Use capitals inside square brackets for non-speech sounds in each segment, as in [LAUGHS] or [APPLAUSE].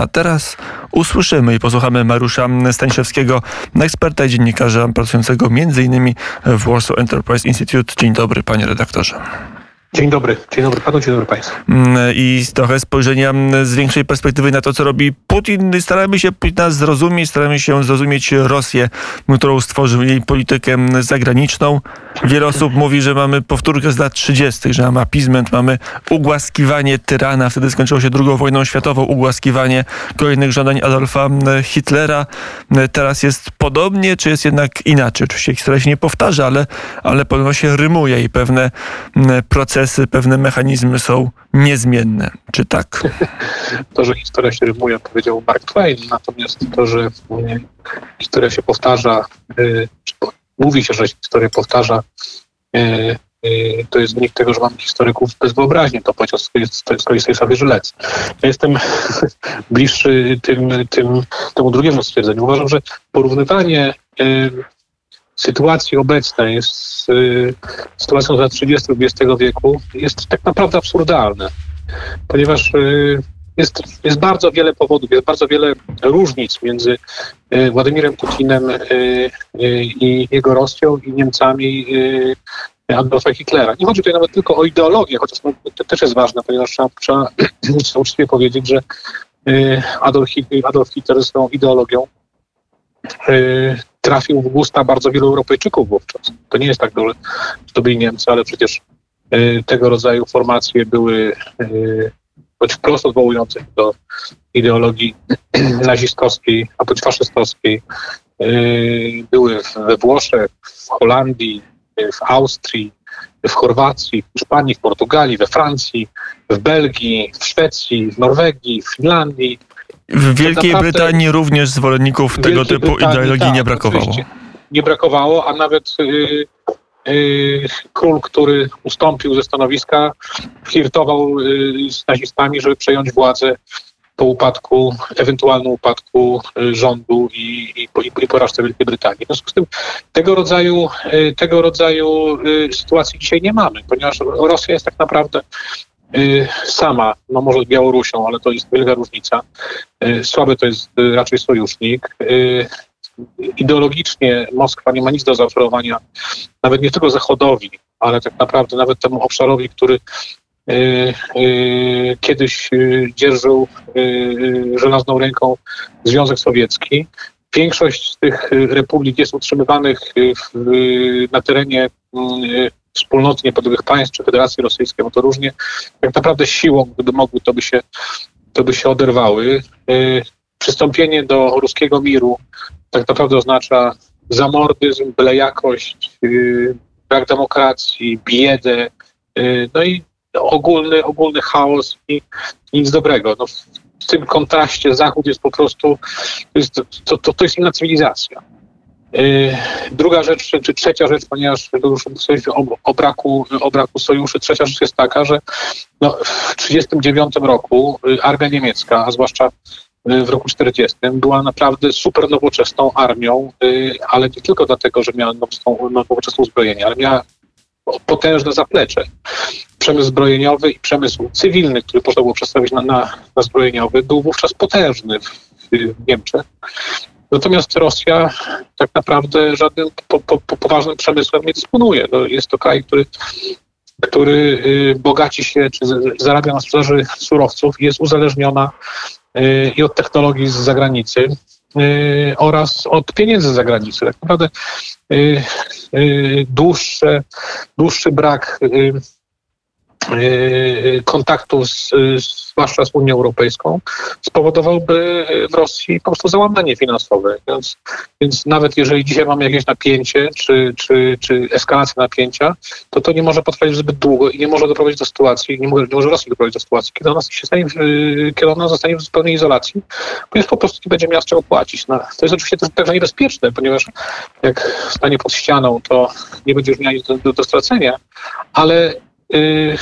A teraz usłyszymy i posłuchamy Mariusza Staniszewskiego, eksperta i dziennikarza pracującego m.in. w Warsaw Enterprise Institute. Dzień dobry, panie redaktorze. Dzień dobry, dzień dobry panu, dzień dobry państwu. Mm, I trochę spojrzenia mm, z większej perspektywy na to, co robi Putin. Staramy się Putina zrozumieć, staramy się zrozumieć Rosję, którą stworzył jej politykę mm, zagraniczną. Wiele osób mówi, że mamy powtórkę z lat 30., że mamy apizment, mamy ugłaskiwanie tyrana. Wtedy skończyło się II wojną światową, ugłaskiwanie kolejnych żądań Adolfa Hitlera. Teraz jest podobnie, czy jest jednak inaczej? Oczywiście historia się nie powtarza, ale, ale podobno się rymuje i pewne procesy procesy, pewne mechanizmy są niezmienne. Czy tak? [LAUGHS] To, że historia się rymuje, powiedział Mark Twain, natomiast to, że historia się powtarza, y, czy mówi się, że historia powtarza, y, to jest wynik tego, że mamy historyków bez wyobraźni, to powiedział z kolei sobie Żylec. Ja jestem [LAUGHS] bliższy tym, tym, temu drugiemu stwierdzeniu. Uważam, że porównywanie sytuacji obecnej z y, sytuacją lat 30. XX wieku jest tak naprawdę absurdalne, ponieważ y, jest, jest bardzo wiele powodów, jest bardzo wiele różnic między y, Władimirem Putinem i jego Rosją i Niemcami Adolfa Hitlera. Nie chodzi tutaj nawet tylko o ideologię, chociaż to też jest ważne, ponieważ trzeba, trzeba [CLEARS THROAT] uczciwie powiedzieć, że Adolf, Adolf Hitler swoją ideologią trafił w gusta bardzo wielu Europejczyków wówczas. To nie jest tak, że to byli Niemcy, ale przecież y, tego rodzaju formacje były y, choć wprost odwołujące do ideologii [CLEARS THROAT] nazistowskiej, a bądź faszystowskiej. Y, były we Włoszech, w Holandii, w Austrii, w Chorwacji, w Hiszpanii, w Portugalii, we Francji, w Belgii, w Szwecji, w Norwegii, w Finlandii, w Wielkiej Brytanii również zwolenników tego typu Brytanii, ideologii tak, nie brakowało. Nie brakowało, a nawet yy, yy, król, który ustąpił ze stanowiska, flirtował yy, z nazistami, żeby przejąć władzę po upadku, ewentualnym upadku y, rządu i, i, i, porażce Wielkiej Brytanii. W związku z tym tego rodzaju, y, tego rodzaju y, sytuacji dzisiaj nie mamy, ponieważ Rosja jest tak naprawdę sama, no może z Białorusią, ale to jest wielka różnica. Y, słaby to jest y, raczej sojusznik. Ideologicznie Moskwa nie ma nic do zaoferowania nawet nie tylko Zachodowi, ale tak naprawdę nawet temu obszarowi, który kiedyś dzierżył żelazną ręką Związek Sowiecki. Większość z tych republik jest utrzymywanych na terenie wspólnoty niepodległych państw czy Federacji Rosyjskiej, bo to różnie, tak naprawdę siłą, gdyby mogły, to by się, to by się oderwały. Y, przystąpienie do ruskiego miru tak naprawdę oznacza zamordyzm, byle jakość, y, brak demokracji, biedę, y, no i ogólny, ogólny chaos i nic dobrego. No, w tym kontraście Zachód jest po prostu, to, to, to jest inna cywilizacja. Y, druga rzecz, czy trzecia rzecz, ponieważ już o, o, braku, o braku sojuszy, trzecia rzecz jest taka, że no, w 1939 roku y, armia niemiecka, a zwłaszcza y, w roku 40 była naprawdę super nowoczesną armią, ale nie tylko dlatego, że miała nowoczesne uzbrojenie, ale miała potężne zaplecze. Przemysł zbrojeniowy i przemysł cywilny, który można było przedstawić na, na, na zbrojeniowy, był wówczas potężny w, w Niemczech. Natomiast Rosja tak naprawdę żadnym po, po, po poważnym przemysłem nie dysponuje. No, jest to kraj, który, który y, bogaci się, czy zarabia na sprzedaży surowców, jest uzależniona y, i od technologii z zagranicy, y, oraz od pieniędzy z zagranicy. Tak naprawdę dłuższy, dłuższy brak kontaktów z, zwłaszcza z Unią Europejską, spowodowałby w Rosji po prostu załamanie finansowe. Więc, więc nawet jeżeli dzisiaj mamy jakieś napięcie czy, czy, czy eskalację napięcia, to to nie może potrwać zbyt długo i nie może doprowadzić do sytuacji, nie może, nie może Rosji doprowadzić do sytuacji, kiedy ona, się stanie, kiedy ona zostanie w zupełnej izolacji, ponieważ po prostu nie będzie miała z czego płacić. No, to jest oczywiście też pewnie niebezpieczne, ponieważ jak stanie pod ścianą, to nie będzie już miała nic do, do, do stracenia, ale Y,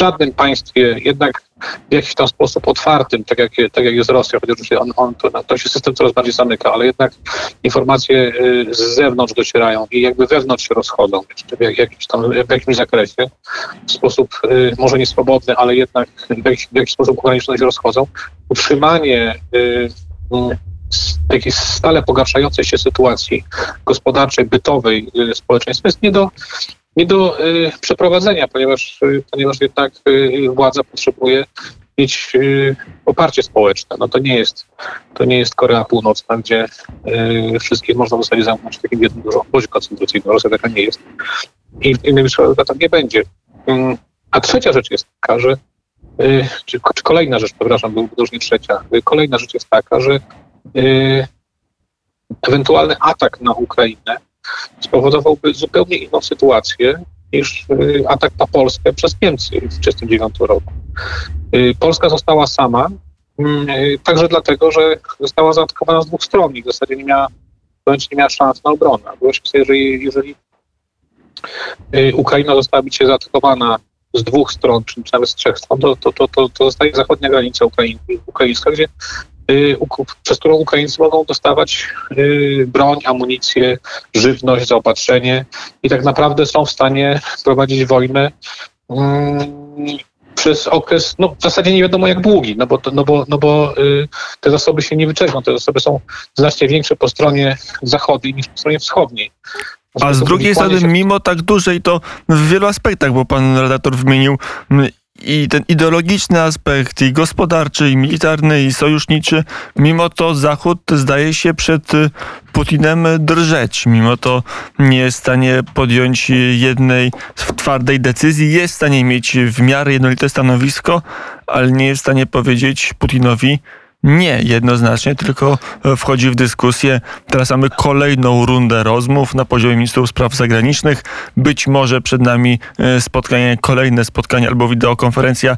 żadnym państwie jednak w jakiś tam sposób otwartym, tak jak, tak jak jest Rosja, chociaż on, on, to, to się system coraz bardziej zamyka, ale jednak informacje y, z zewnątrz docierają i jakby wewnątrz się rozchodzą w, jakimś tam, w jakimś zakresie, w sposób y, może nie swobodny, ale jednak w jakiś, w jakiś sposób ograniczony się rozchodzą. Utrzymanie y, takiej stale pogarszającej się sytuacji gospodarczej, bytowej społeczeństwa jest nie do, nie do y, przeprowadzenia, ponieważ, y, ponieważ jednak y, władza potrzebuje mieć poparcie społeczne. No to nie jest, to nie jest Korea Północna, gdzie wszystkich można w zasadzie zamknąć w takim jednym dużym obozie koncentracyjnym. Rosja taka nie jest. I innymi słowy, tak nie będzie. Mm, a trzecia rzecz jest taka, że czy, czy kolejna rzecz, przepraszam, był już nie trzecia. Kolejna rzecz jest taka, że ewentualny atak na Ukrainę spowodowałby zupełnie inną sytuację niż y, atak na Polskę przez Niemcy w 1939 roku. Y, Polska została sama, mm, y, także dlatego, że została zaatakowana z dwóch stron i w zasadzie nie miała, nie miała szans na obronę. Wyobraźmy sobie, jeżeli, jeżeli Ukraina została dzisiaj zaatakowana z dwóch stron, czy nawet z trzech stron, to, to, to, to, zostaje zachodnia granica ukraińska, gdzie przez którą Ukraińcy mogą dostawać y, broń, amunicję, żywność, zaopatrzenie i tak naprawdę są w stanie prowadzić wojnę mm, przez okres, no w zasadzie nie wiadomo jak długi, no bo, no bo, no bo y, te zasoby się nie wyczerpią, te zasoby są znacznie większe po stronie zachodniej niż po stronie wschodniej. A z drugiej strony, mimo tak dużej, to w wielu aspektach, bo pan redaktor wymienił i ten ideologiczny aspekt, i gospodarczy, i militarny, i sojuszniczy, mimo to Zachód zdaje się przed y, Putinem drżeć. Mimo to nie jest w stanie podjąć jednej twardej decyzji, jest w stanie mieć w miarę jednolite stanowisko, ale nie jest w stanie powiedzieć Putinowi, nie, jednoznacznie, tylko e, wchodzi w dyskusję. Teraz mamy kolejną rundę rozmów na poziomie ministrów spraw zagranicznych. Być może przed nami e, spotkanie, kolejne spotkanie albo wideokonferencja e,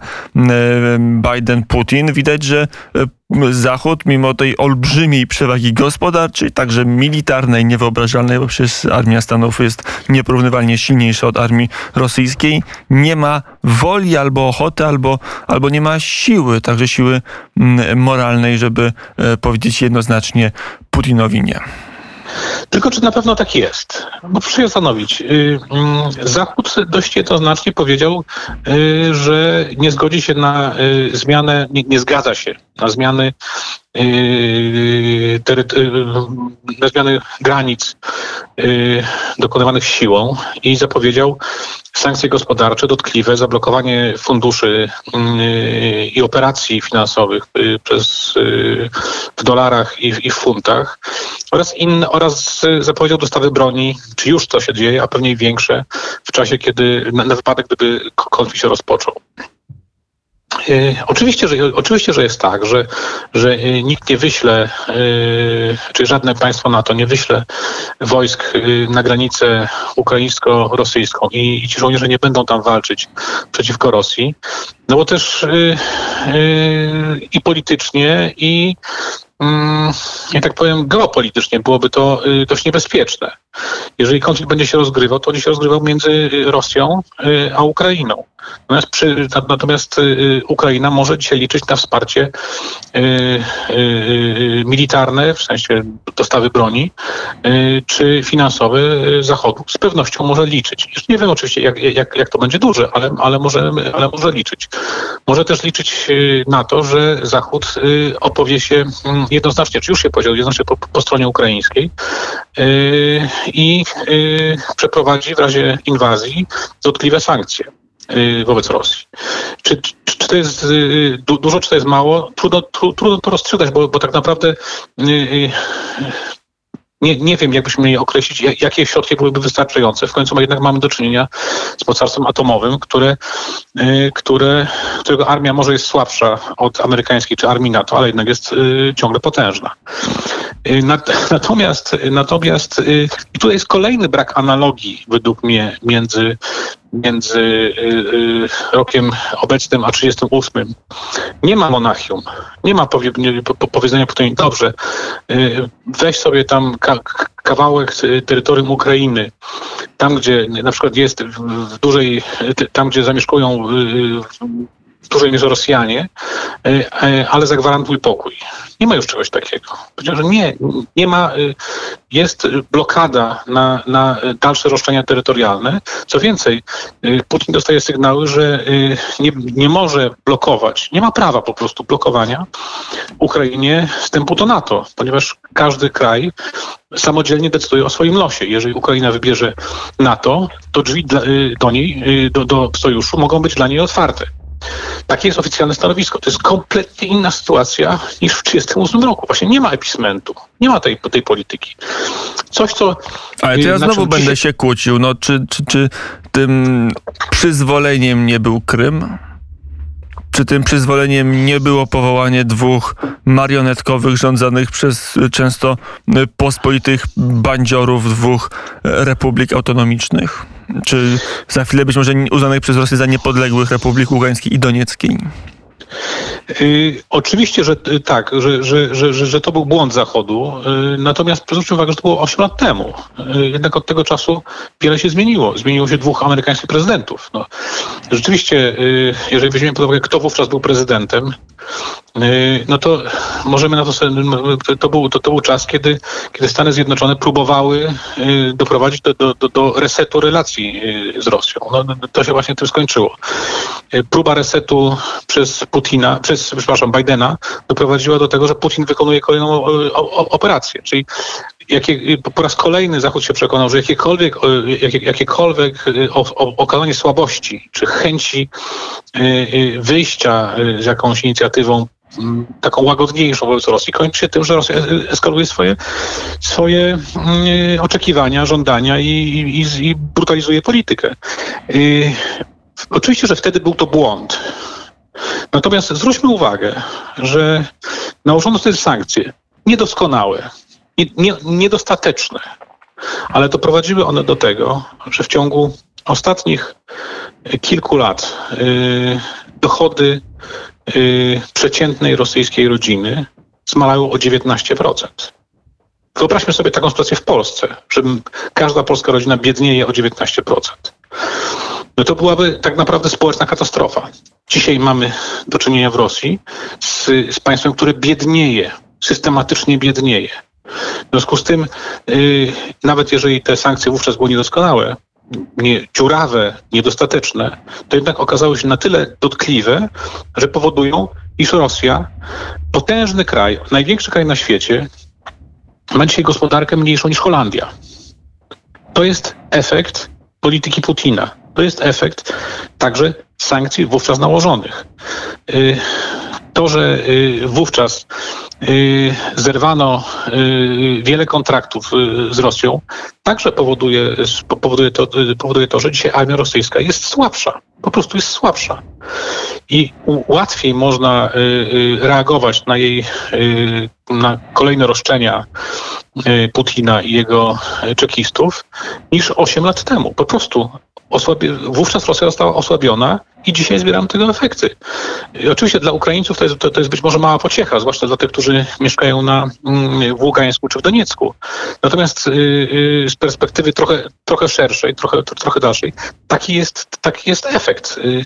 Biden-Putin. Widać, że Zachód, mimo tej olbrzymiej przewagi gospodarczej, także militarnej, niewyobrażalnej, bo przecież armia Stanów jest nieporównywalnie silniejsza od armii rosyjskiej, nie ma woli albo ochoty, albo, albo nie ma siły, także siły mm, moralnej, żeby e, powiedzieć jednoznacznie Putinowi nie. Tylko czy na pewno tak jest? Bo proszę się zastanowić. Y, mm, Zachód dość jednoznacznie powiedział, y, że nie zgodzi się na y, zmianę, nie, nie zgadza się na zmiany na zmiany granic dokonywanych siłą i zapowiedział sankcje gospodarcze dotkliwe, zablokowanie funduszy i operacji finansowych przez, w dolarach i i w funtach oraz, inne, oraz zapowiedział dostawy broni, czy już to się dzieje, a pewnie większe w czasie, kiedy na, na wypadek, gdyby konflikt się rozpoczął. E, oczywiście, że, oczywiście, że jest tak, że, że e, nikt nie wyśle, e, czy żadne państwo NATO nie wyśle wojsk na granicę ukraińsko-rosyjską i, i ci żołnierze nie będą tam walczyć przeciwko Rosji, no bo też i politycznie, i Mm, ja tak powiem, geopolitycznie byłoby to y, dość niebezpieczne. Jeżeli konflikt będzie się rozgrywał, to będzie się rozgrywał między y, Rosją y, a Ukrainą. Natomiast, przy, natomiast Ukraina może dzisiaj liczyć na wsparcie militarne, w sensie dostawy broni, czy finansowe Zachodu. Z pewnością może liczyć. Już nie wiem oczywiście, jak, jak, jak to będzie duże, ale, ale, może, ale może liczyć. Może też liczyć na to, że Zachód opowie się mm, jednoznacznie, czy już się powiedział, jednoznacznie po, po stronie ukraińskiej i przeprowadzi w razie inwazji dotkliwe sankcje wobec Rosji. Czy, czy, czy to jest yy, dużo, czy to jest mało? Trudno, trudno to rozstrzygać, bo, bo tak naprawdę yy, nie, nie wiem, jakbyśmy mieli określić, jakie środki byłyby wystarczające. W końcu jednak mamy do czynienia z mocarstwem atomowym, które, y, które, którego armia może jest słabsza od amerykańskiej czy armii NATO, ale jednak jest y, ciągle potężna. Y, natomiast, natomiast i tutaj jest kolejny brak analogii według mnie między między y, y, rokiem obecnym a 38. Nie ma Monachium. Nie ma powie, nie, po, powiedzenia Putinowi, dobrze, y, weź sobie tam ka, kawałek terytorium Ukrainy, tam gdzie na przykład jest w, dużej, tam gdzie zamieszkują dużej mierze Rosjanie, ale zagwarantuj pokój. Nie ma już czegoś takiego. Powiedział, że nie, nie ma, y, jest blokada na, na dalsze roszczenia terytorialne. Co więcej, Putin dostaje sygnały, że nie, nie może blokować, nie ma prawa po prostu blokowania Ukrainie wstępu do NATO, ponieważ każdy kraj samodzielnie decyduje o swoim losie. Jeżeli Ukraina wybierze NATO, to drzwi do niej, do, do sojuszu mogą być dla niej otwarte. Takie jest oficjalne stanowisko. To jest kompletnie inna sytuacja niż w 1938 roku. Właśnie nie ma epismentu, nie ma tej, tej polityki. Coś, co... Ale to ja znowu będę się kłócił. No, czy, czy, czy tym przyzwoleniem nie był Krym? Czy tym przyzwoleniem nie było powołanie dwóch marionetkowych, rządzonych przez często pospolitych bandziorów dwóch republik autonomicznych? Czy za chwilę być może uznanych przez Rosję za niepodległych republik Ługańskiej i Donieckiej? Yy, oczywiście, że y, tak, że, że, że, że, to był błąd Zachodu, yy, natomiast zwróćmy uwagę, że to było 8 lat temu. Yy, jednak od tego czasu wiele się zmieniło. Zmieniło się dwóch amerykańskich prezydentów. No, rzeczywiście, y, jeżeli weźmiemy pod uwagę, kto wówczas był prezydentem, y, no to możemy na to sobie, to był, to, to był czas, kiedy, kiedy Stany Zjednoczone próbowały doprowadzić do, do, do resetu relacji z Rosją. No, to się właśnie tym skończyło. Próba resetu przez Putina, przez, przepraszam, Bidena doprowadziła do tego, że Putin wykonuje kolejną operację. Czyli jakie, po raz kolejny Zachód się przekonał, że jakiekolwiek, jakie, jakiekolwiek okazanie słabości czy chęci y, y, wyjścia y, z jakąś inicjatywą taką łagodniejszą wobec Rosji, kończy się tym, że Rosja eskaluje swoje, swoje oczekiwania, żądania i, i, i brutalizuje politykę. Oczywiście, że wtedy był to błąd. Natomiast zwróćmy uwagę, że nałożono wtedy sankcje. Niedoskonałe, nie, niedostateczne, ale doprowadziły one do tego, że w ciągu ostatnich kilku lat yy, dochody yy, przeciętnej rosyjskiej rodziny zmalały o 19%. Wyobraźmy sobie taką sytuację w Polsce, że każda polska rodzina biednieje o 19% no to byłaby tak naprawdę społeczna katastrofa. Dzisiaj mamy do czynienia w Rosji z, z państwem, które biednieje, systematycznie biednieje. W związku z tym, yy, nawet jeżeli te sankcje wówczas były niedoskonałe, nie, dziurawe, niedostateczne, to jednak okazały się na tyle dotkliwe, że powodują, iż Rosja, potężny kraj, największy kraj na świecie, ma dzisiaj gospodarkę mniejszą niż Holandia. To jest efekt polityki Putina. To jest efekt także sankcji wówczas nałożonych. Y, to, że y, wówczas y, zerwano wiele kontraktów z Rosją, także powoduje, powoduje, to, powoduje to, że dzisiaj armia rosyjska jest słabsza. Po prostu jest słabsza. I łatwiej można reagować na jej na kolejne roszczenia Putina i jego czekistów niż 8 lat temu. Po prostu osłabie, wówczas Rosja została osłabiona i dzisiaj zbieramy tego efekty. I oczywiście dla Ukraińców to jest, to, to, jest być może mała pociecha, zwłaszcza dla tych, którzy mieszkają na, mm, w Ługańsku czy w Doniecku. Natomiast yy, z perspektywy trochę, trochę szerszej, trochę, trochę dalszej, taki jest, taki jest efekt. Yy,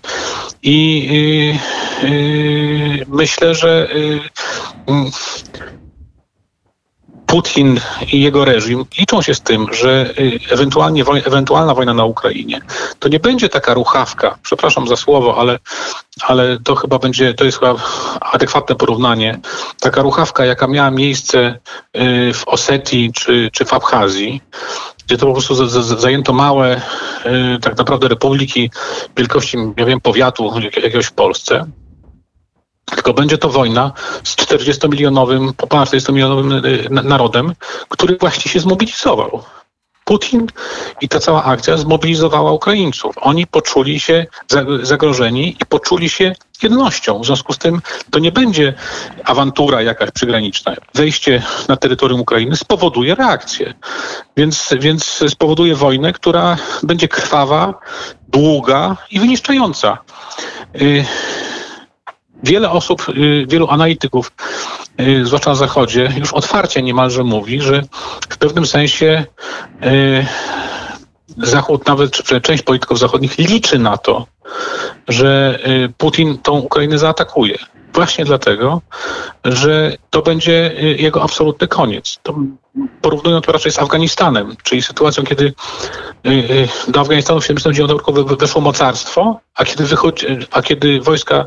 I yy, myślę, że y, Putin i jego reżim liczą się z tym, że y, ewentualnie, ewentualna wojna na Ukrainie. To nie będzie taka ruchawka, przepraszam za słowo, ale, ale to chyba będzie, to jest chyba adekwatne porównanie, taka ruchawka, jaka miała miejsce y, w Osetii czy, czy w Abchazji, gdzie to po prostu zajęto małe y, tak naprawdę republiki wielkości, ja wiem, powiatu jakiegoś w Polsce tylko będzie to wojna z 40-milionowym, ponad 40-milionowym y, narodem, który właśnie się zmobilizował. Putin i ta cała akcja zmobilizowała Ukraińców. Oni poczuli się zagrożeni i poczuli się jednością. W związku z tym to nie będzie awantura jakaś przygraniczna. Wejście na terytorium Ukrainy spowoduje reakcję. Więc, więc spowoduje wojnę, która będzie krwawa długa i wyniszczająca. Y, wiele osób, y, wielu analityków, y, zwłaszcza na Zachodzie, już otwarcie niemalże mówi, że w pewnym sensie Zachód, nawet czy część polityków zachodnich liczy na to, że Putin tą Ukrainę zaatakuje. Właśnie dlatego, że to będzie jego absolutny koniec. To porównują to raczej z Afganistanem, czyli sytuacją, kiedy y, y, do Afganistanu w 1979 roku weszło mocarstwo, a kiedy, wychodzi, a kiedy wojska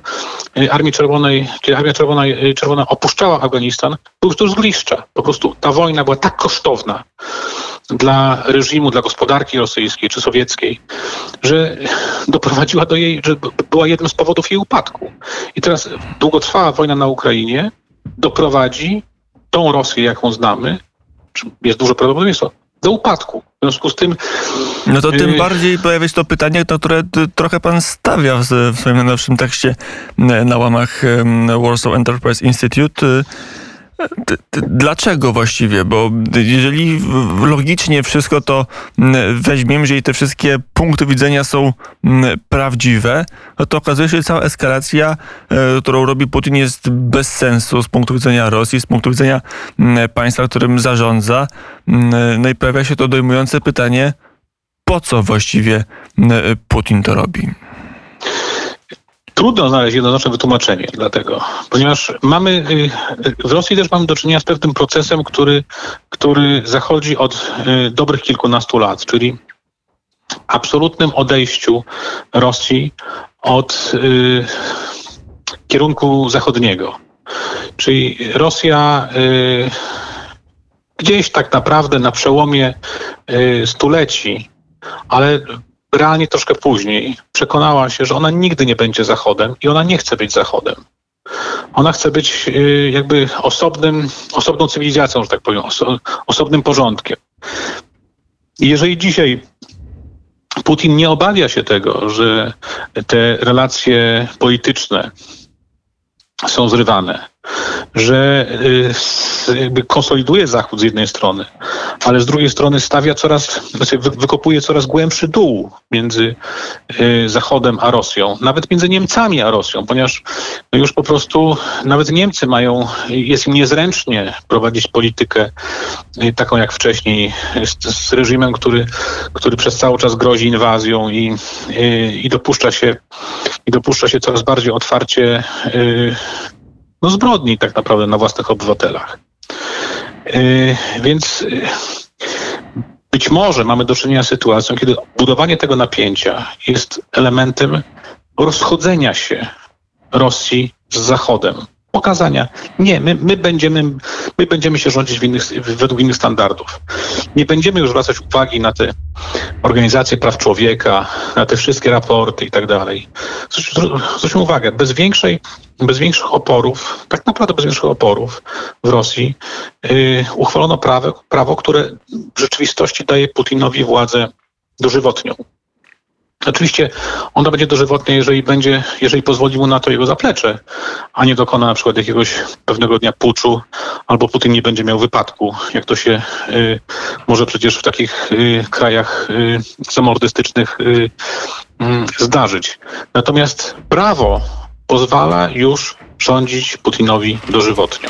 y, Armii Czerwonej, kiedy Armia Czerwona, Czerwona opuszczała Afganistan, był to zgliszcza. Po prostu ta wojna była tak kosztowna dla reżimu, dla gospodarki rosyjskiej czy sowieckiej, że doprowadziła do jej, że była jednym z powodów jej upadku. I teraz długotrwała wojna na Ukrainie doprowadzi tą Rosję, jaką znamy, jest duże prawdopodobieństwo, do upadku. W związku z tym. No to tym y, bardziej pojawia się to pytanie, to, które trochę pan stawia w, w swoim najnowszym tekście na łamach Warsaw Enterprise Institute. Dlaczego właściwie? Bo jeżeli logicznie wszystko to weźmiemy, jeżeli te wszystkie punkty widzenia są prawdziwe, no to okazuje się, że cała eskalacja, e, którą robi Putin, jest bez sensu z punktu widzenia Rosji, z punktu widzenia państwa, którym zarządza. No i pojawia się to dojmujące pytanie, po co właściwie Putin to robi? Trudno znaleźć jednoznaczne wytłumaczenie dlatego, ponieważ mamy y, w Rosji też mamy do czynienia z pewnym procesem, który, który zachodzi od y, dobrych kilkunastu lat, czyli absolutnym odejściu Rosji od y, kierunku zachodniego. Czyli Rosja y, gdzieś tak naprawdę na przełomie y, stuleci, ale realnie troszkę później przekonała się, że ona nigdy nie będzie Zachodem i ona nie chce być Zachodem. Ona chce być y, jakby osobnym, osobną cywilizacją, że tak powiem, oso, osobnym porządkiem. I jeżeli dzisiaj Putin nie obawia się tego, że te relacje polityczne są zrywane, że y, jakby konsoliduje Zachód z jednej strony, ale z drugiej strony stawia coraz, znaczy wykopuje coraz głębszy dół między y, Zachodem a Rosją, nawet między Niemcami a Rosją, ponieważ no już po prostu nawet Niemcy mają, jest im niezręcznie prowadzić politykę y, taką jak wcześniej z, z reżimem, który, który przez cały czas grozi inwazją i, i, i dopuszcza się i dopuszcza się coraz bardziej otwarcie no zbrodni tak naprawdę na własnych obywatelach. Yy, więc yy, być może mamy do czynienia z sytuacją, kiedy budowanie tego napięcia jest elementem rozchodzenia się Rosji z Zachodem pokazania. Nie, my, my, będziemy, my będziemy się rządzić innych, według innych standardów. Nie będziemy już zwracać uwagi na te organizacje praw człowieka, na te wszystkie raporty i tak dalej. Zwróćmy uwagę, bez większej, bez większych oporów, tak naprawdę bez większych oporów w Rosji yy, uchwalono prawo, prawo, które w rzeczywistości daje Putinowi władzę dożywotnią. Oczywiście ona będzie dożywotnia, jeżeli będzie, jeżeli pozwoli mu na to jego zaplecze, a nie dokona na przykład jakiegoś pewnego dnia puczu, albo Putin nie będzie miał wypadku, jak to się y, może przecież w takich y, krajach y, y, mm, zdarzyć. Natomiast prawo pozwala już rządzić Putinowi dożywotnio.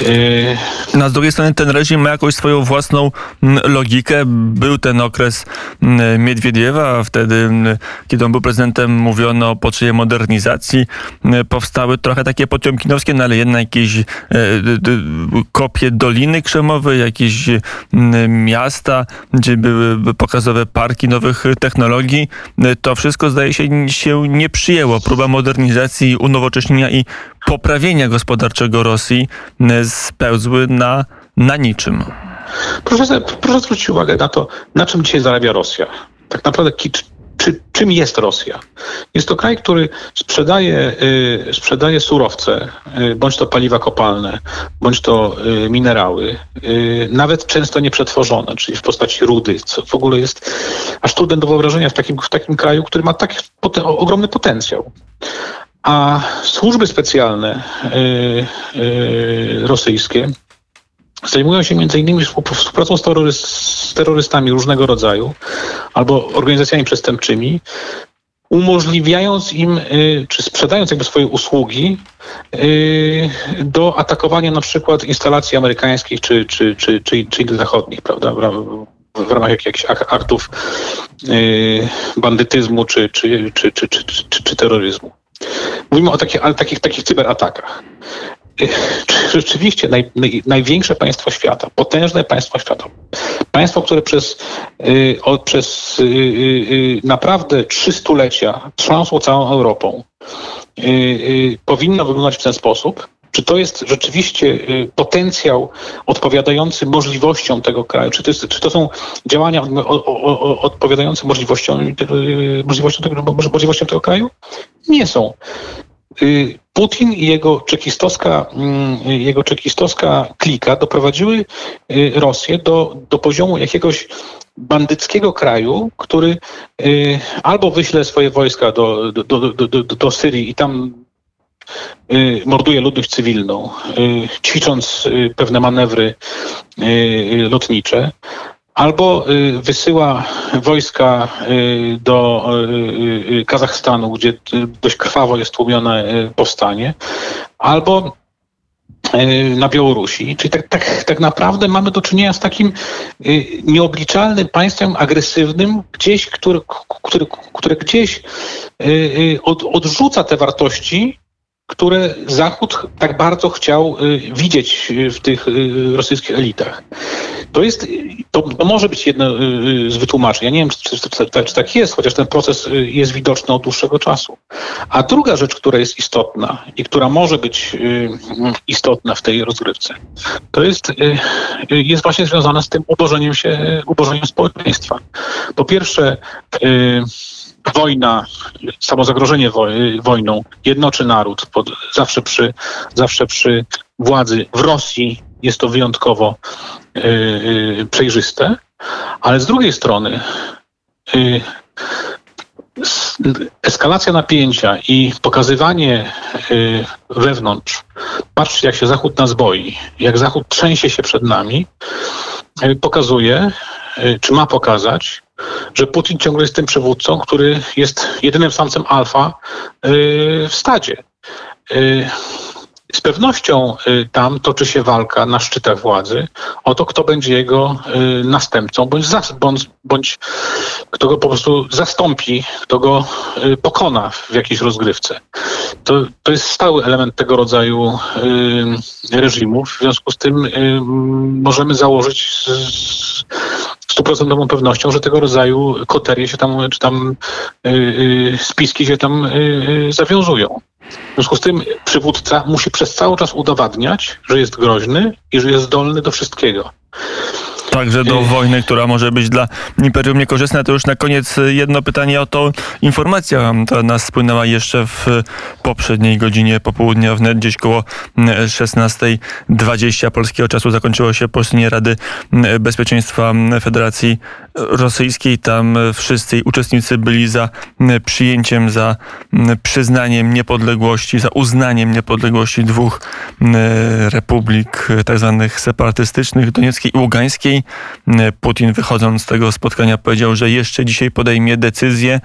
Yy... No, z drugiej strony ten reżim ma jakąś swoją własną mm, logikę. Był ten okres mm, Miedwiediewa, wtedy, mm, kiedy on był prezydentem, mówiono o potrzebie modernizacji. Powstały trochę takie potiomkinowskie, no ale jednak jakieś e, kopie Doliny Krzemowej, jakieś miasta, gdzie były pokazowe parki nowych technologii. To wszystko zdaje się się nie przyjęło. Próba modernizacji, unowocześnienia i poprawienia gospodarczego Rosji spełzły na, na niczym. Proszę, proszę zwrócić uwagę na to, na czym dzisiaj zarabia Rosja. Tak naprawdę czy, czym jest Rosja? Jest to kraj, który sprzedaje, y, sprzedaje surowce, y, bądź to paliwa kopalne, bądź to y, minerały, y, nawet często nieprzetworzone, czyli w postaci rudy, co w ogóle jest aż trudne do wyobrażenia w takim, w takim kraju, który ma taki poten ogromny potencjał. A służby specjalne yy, yy, rosyjskie zajmują się innymi współpracą z, terroryst, z terrorystami różnego rodzaju albo organizacjami przestępczymi, umożliwiając im, y, czy sprzedając jakby swoje usługi do atakowania na przykład instalacji amerykańskich czy, czy, czy, czy, czy innych zachodnich, prawda, w ramach jakichś aktów bandytyzmu czy, czy, czy, czy, czy terroryzmu. Mówimy o takich, takich, takich cyberatakach. Czy rzeczywiście naj, naj, największe państwo świata, potężne państwo świata, państwo, które przez, y, przez y, y, naprawdę trzy stulecia trząsło całą Europą, powinno wyglądać w ten sposób, czy to jest rzeczywiście y, potencjał odpowiadający możliwościom tego kraju? Czy to, jest, czy to są działania odpowiadające możliwościom, y, możliwościom, tego, możliwościom tego kraju? Nie są. Y, Putin i jego czekistowska, mm, jego czekistowska klika doprowadziły Rosję do, do poziomu jakiegoś bandyckiego kraju, który albo wyśle swoje wojska do, do, do, do, Syrii i tam morduje ludność cywilną, y, ćwicząc y, pewne manewry lotnicze, albo wysyła wojska do Kazachstanu, gdzie dość krwawo jest tłumione powstanie, albo na Białorusi. Czyli tak, tak, tak naprawdę mamy do czynienia z takim nieobliczalnym państwem agresywnym, gdzieś, który, który, które gdzieś od, odrzuca te wartości, które Zachód tak bardzo chciał y, widzieć y, w tych y, rosyjskich elitach. To jest, to, może być jedno z wytłumaczeń. Ja nie wiem, czy, czy, czy, czy, tak jest, chociaż ten proces jest widoczny od dłuższego czasu. A druga rzecz, która jest istotna i która może być istotna w tej rozgrywce, to jest, jest właśnie związana z tym ubożeniem się, ubożeniem społeczeństwa. Po pierwsze, wojna, samo zagrożenie wojną jednoczy naród. Pod, zawsze, przy, zawsze przy władzy w Rosji jest to wyjątkowo yy, przejrzyste, ale z drugiej strony yy, eskalacja napięcia i pokazywanie yy, wewnątrz, patrzcie jak się Zachód nas boi, jak Zachód trzęsie się przed nami, pokazuje, czy ma pokazać, że Putin ciągle jest tym przywódcą, który jest jedynym samcem alfa y, w stadzie. Y, z pewnością y, tam toczy się walka na szczytach władzy o to, kto będzie jego następcą, bądź, bądź, bądź kto go po prostu zastąpi, kto go pokona w jakiejś rozgrywce. To, to jest stały element tego rodzaju reżimów. W związku z tym możemy założyć stuprocentową pewnością, że tego rodzaju koterie się tam, czy tam yy, spiski się tam yy, zawiązują. W związku z tym przywódca musi przez cały czas udowadniać, że jest groźny i że jest zdolny do wszystkiego. Także do wojny, która może być dla imperium niekorzystna. To już na koniec jedno pytanie o to. Informacja, która nas spłynęła jeszcze w poprzedniej godzinie popołudnia, wnet gdzieś koło 16.20 polskiego czasu zakończyło się posiedzenie Rady Bezpieczeństwa Federacji Rosyjskiej. Tam wszyscy uczestnicy byli za przyjęciem, za przyznaniem niepodległości, za uznaniem niepodległości dwóch republik tak zwanych separatystycznych, Donieckiej i Ługańskiej. Putin wychodząc z tego spotkania powiedział, że jeszcze dzisiaj podejmie decyzję.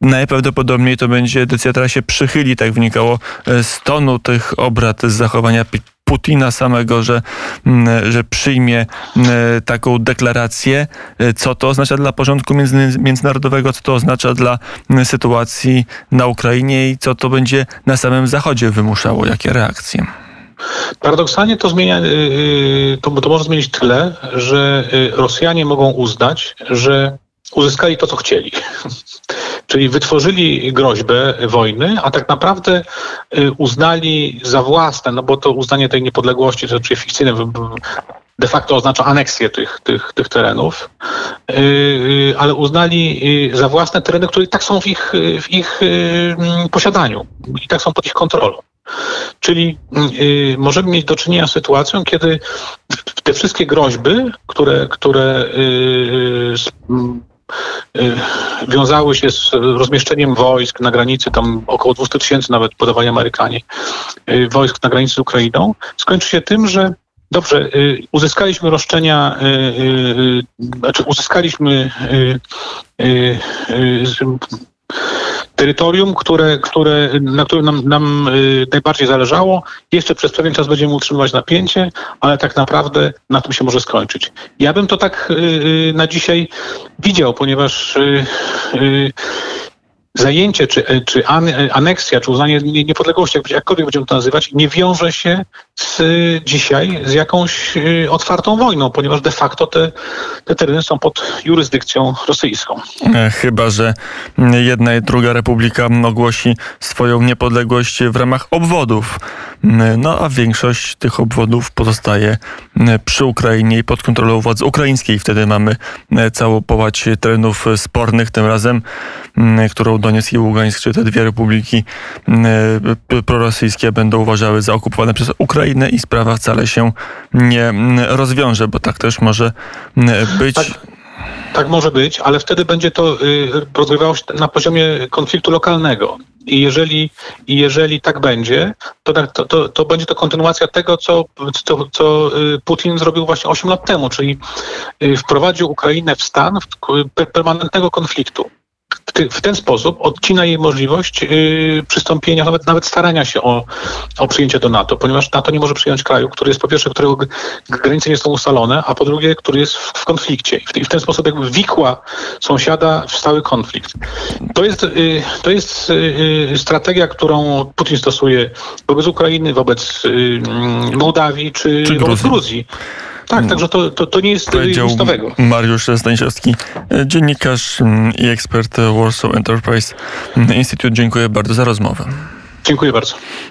Najprawdopodobniej to będzie decyzja, która się przychyli, tak wynikało z tonu tych obrad, z zachowania Putina samego, że, że przyjmie taką deklarację. Co to oznacza dla porządku międzynarodowego, co to oznacza dla sytuacji na Ukrainie i co to będzie na samym Zachodzie wymuszało, jakie reakcje? Paradoksalnie to zmienia, y, y, to, to może zmienić tyle, że y, Rosjanie mogą uznać, że uzyskali to, co chcieli. [LAUGHS] Czyli wytworzyli groźbę wojny, a tak naprawdę uznali za własne, no bo to uznanie tej niepodległości, to oczywiście fikcyjne, de facto oznacza aneksję tych, tych, tych terenów, ale uznali za własne tereny, które i tak są w ich, w ich posiadaniu i tak są pod ich kontrolą. Czyli y, możemy mieć do czynienia z sytuacją, kiedy te wszystkie groźby, które, które y, y, wiązały się z rozmieszczeniem wojsk na granicy, tam około 200 tysięcy nawet podawali Amerykanie, wojsk na granicy z Ukrainą, skończy się tym, że Dobrze, y, uzyskaliśmy roszczenia, y, y, y, znaczy uzyskaliśmy y, y, y, terytorium, które, które, na którym nam, nam y, najbardziej zależało. Jeszcze przez pewien czas będziemy utrzymywać napięcie, ale tak naprawdę na tym się może skończyć. Ja bym to tak y, y, na dzisiaj widział, ponieważ y, y, zajęcie, czy, czy an, aneksja, czy uznanie nie- niepodległości, jak- jakkolwiek będziemy to nazywać, nie wiąże się z, dzisiaj z jakąś y, otwartą wojną, ponieważ de facto te, te tereny są pod jurysdykcją rosyjską. E, Chyba, że jedna i druga republika ogłosi swoją niepodległość w ramach obwodów. No a większość tych obwodów pozostaje przy Ukrainie i pod kontrolą władz ukraińskiej. Wtedy mamy całą połać terenów spornych, tym razem, którą Donieck i Ługańsk, czy te dwie republiki prorosyjskie będą uważały za okupowane przez Ukrainę i sprawa wcale się nie m, rozwiąże, bo tak też może m, być. Tak. Tak może być, ale wtedy będzie to y, rozgrywało się na poziomie konfliktu lokalnego. I jeżeli, jeżeli tak będzie, to, tak- to, to, to będzie to kontynuacja tego, co, co, co y, Putin zrobił właśnie 8 lat temu, czyli y, wprowadził Ukrainę w stan permanentnego konfliktu. W, ten sposób odcina jej możliwość y, przystąpienia, nawet, nawet starania się o, o przyjęcie do NATO, ponieważ NATO nie może przyjąć kraju, który jest po pierwsze, którego granice nie są ustalone, a po drugie, który jest w, w konflikcie. I w, I w ten sposób jakby wikła sąsiada w stały konflikt. To jest, y, to jest y, strategia, którą Putin stosuje wobec Ukrainy, wobec mm, Mołdawii czy, Czy wobec Gruzji. Gruzji. Tak, także to, to, to nie jest Powiedział nic nowego. Mariusz Stanisławski, dziennikarz i ekspert Warsaw Enterprise Institute. Dziękuję bardzo za rozmowę. Dziękuję bardzo.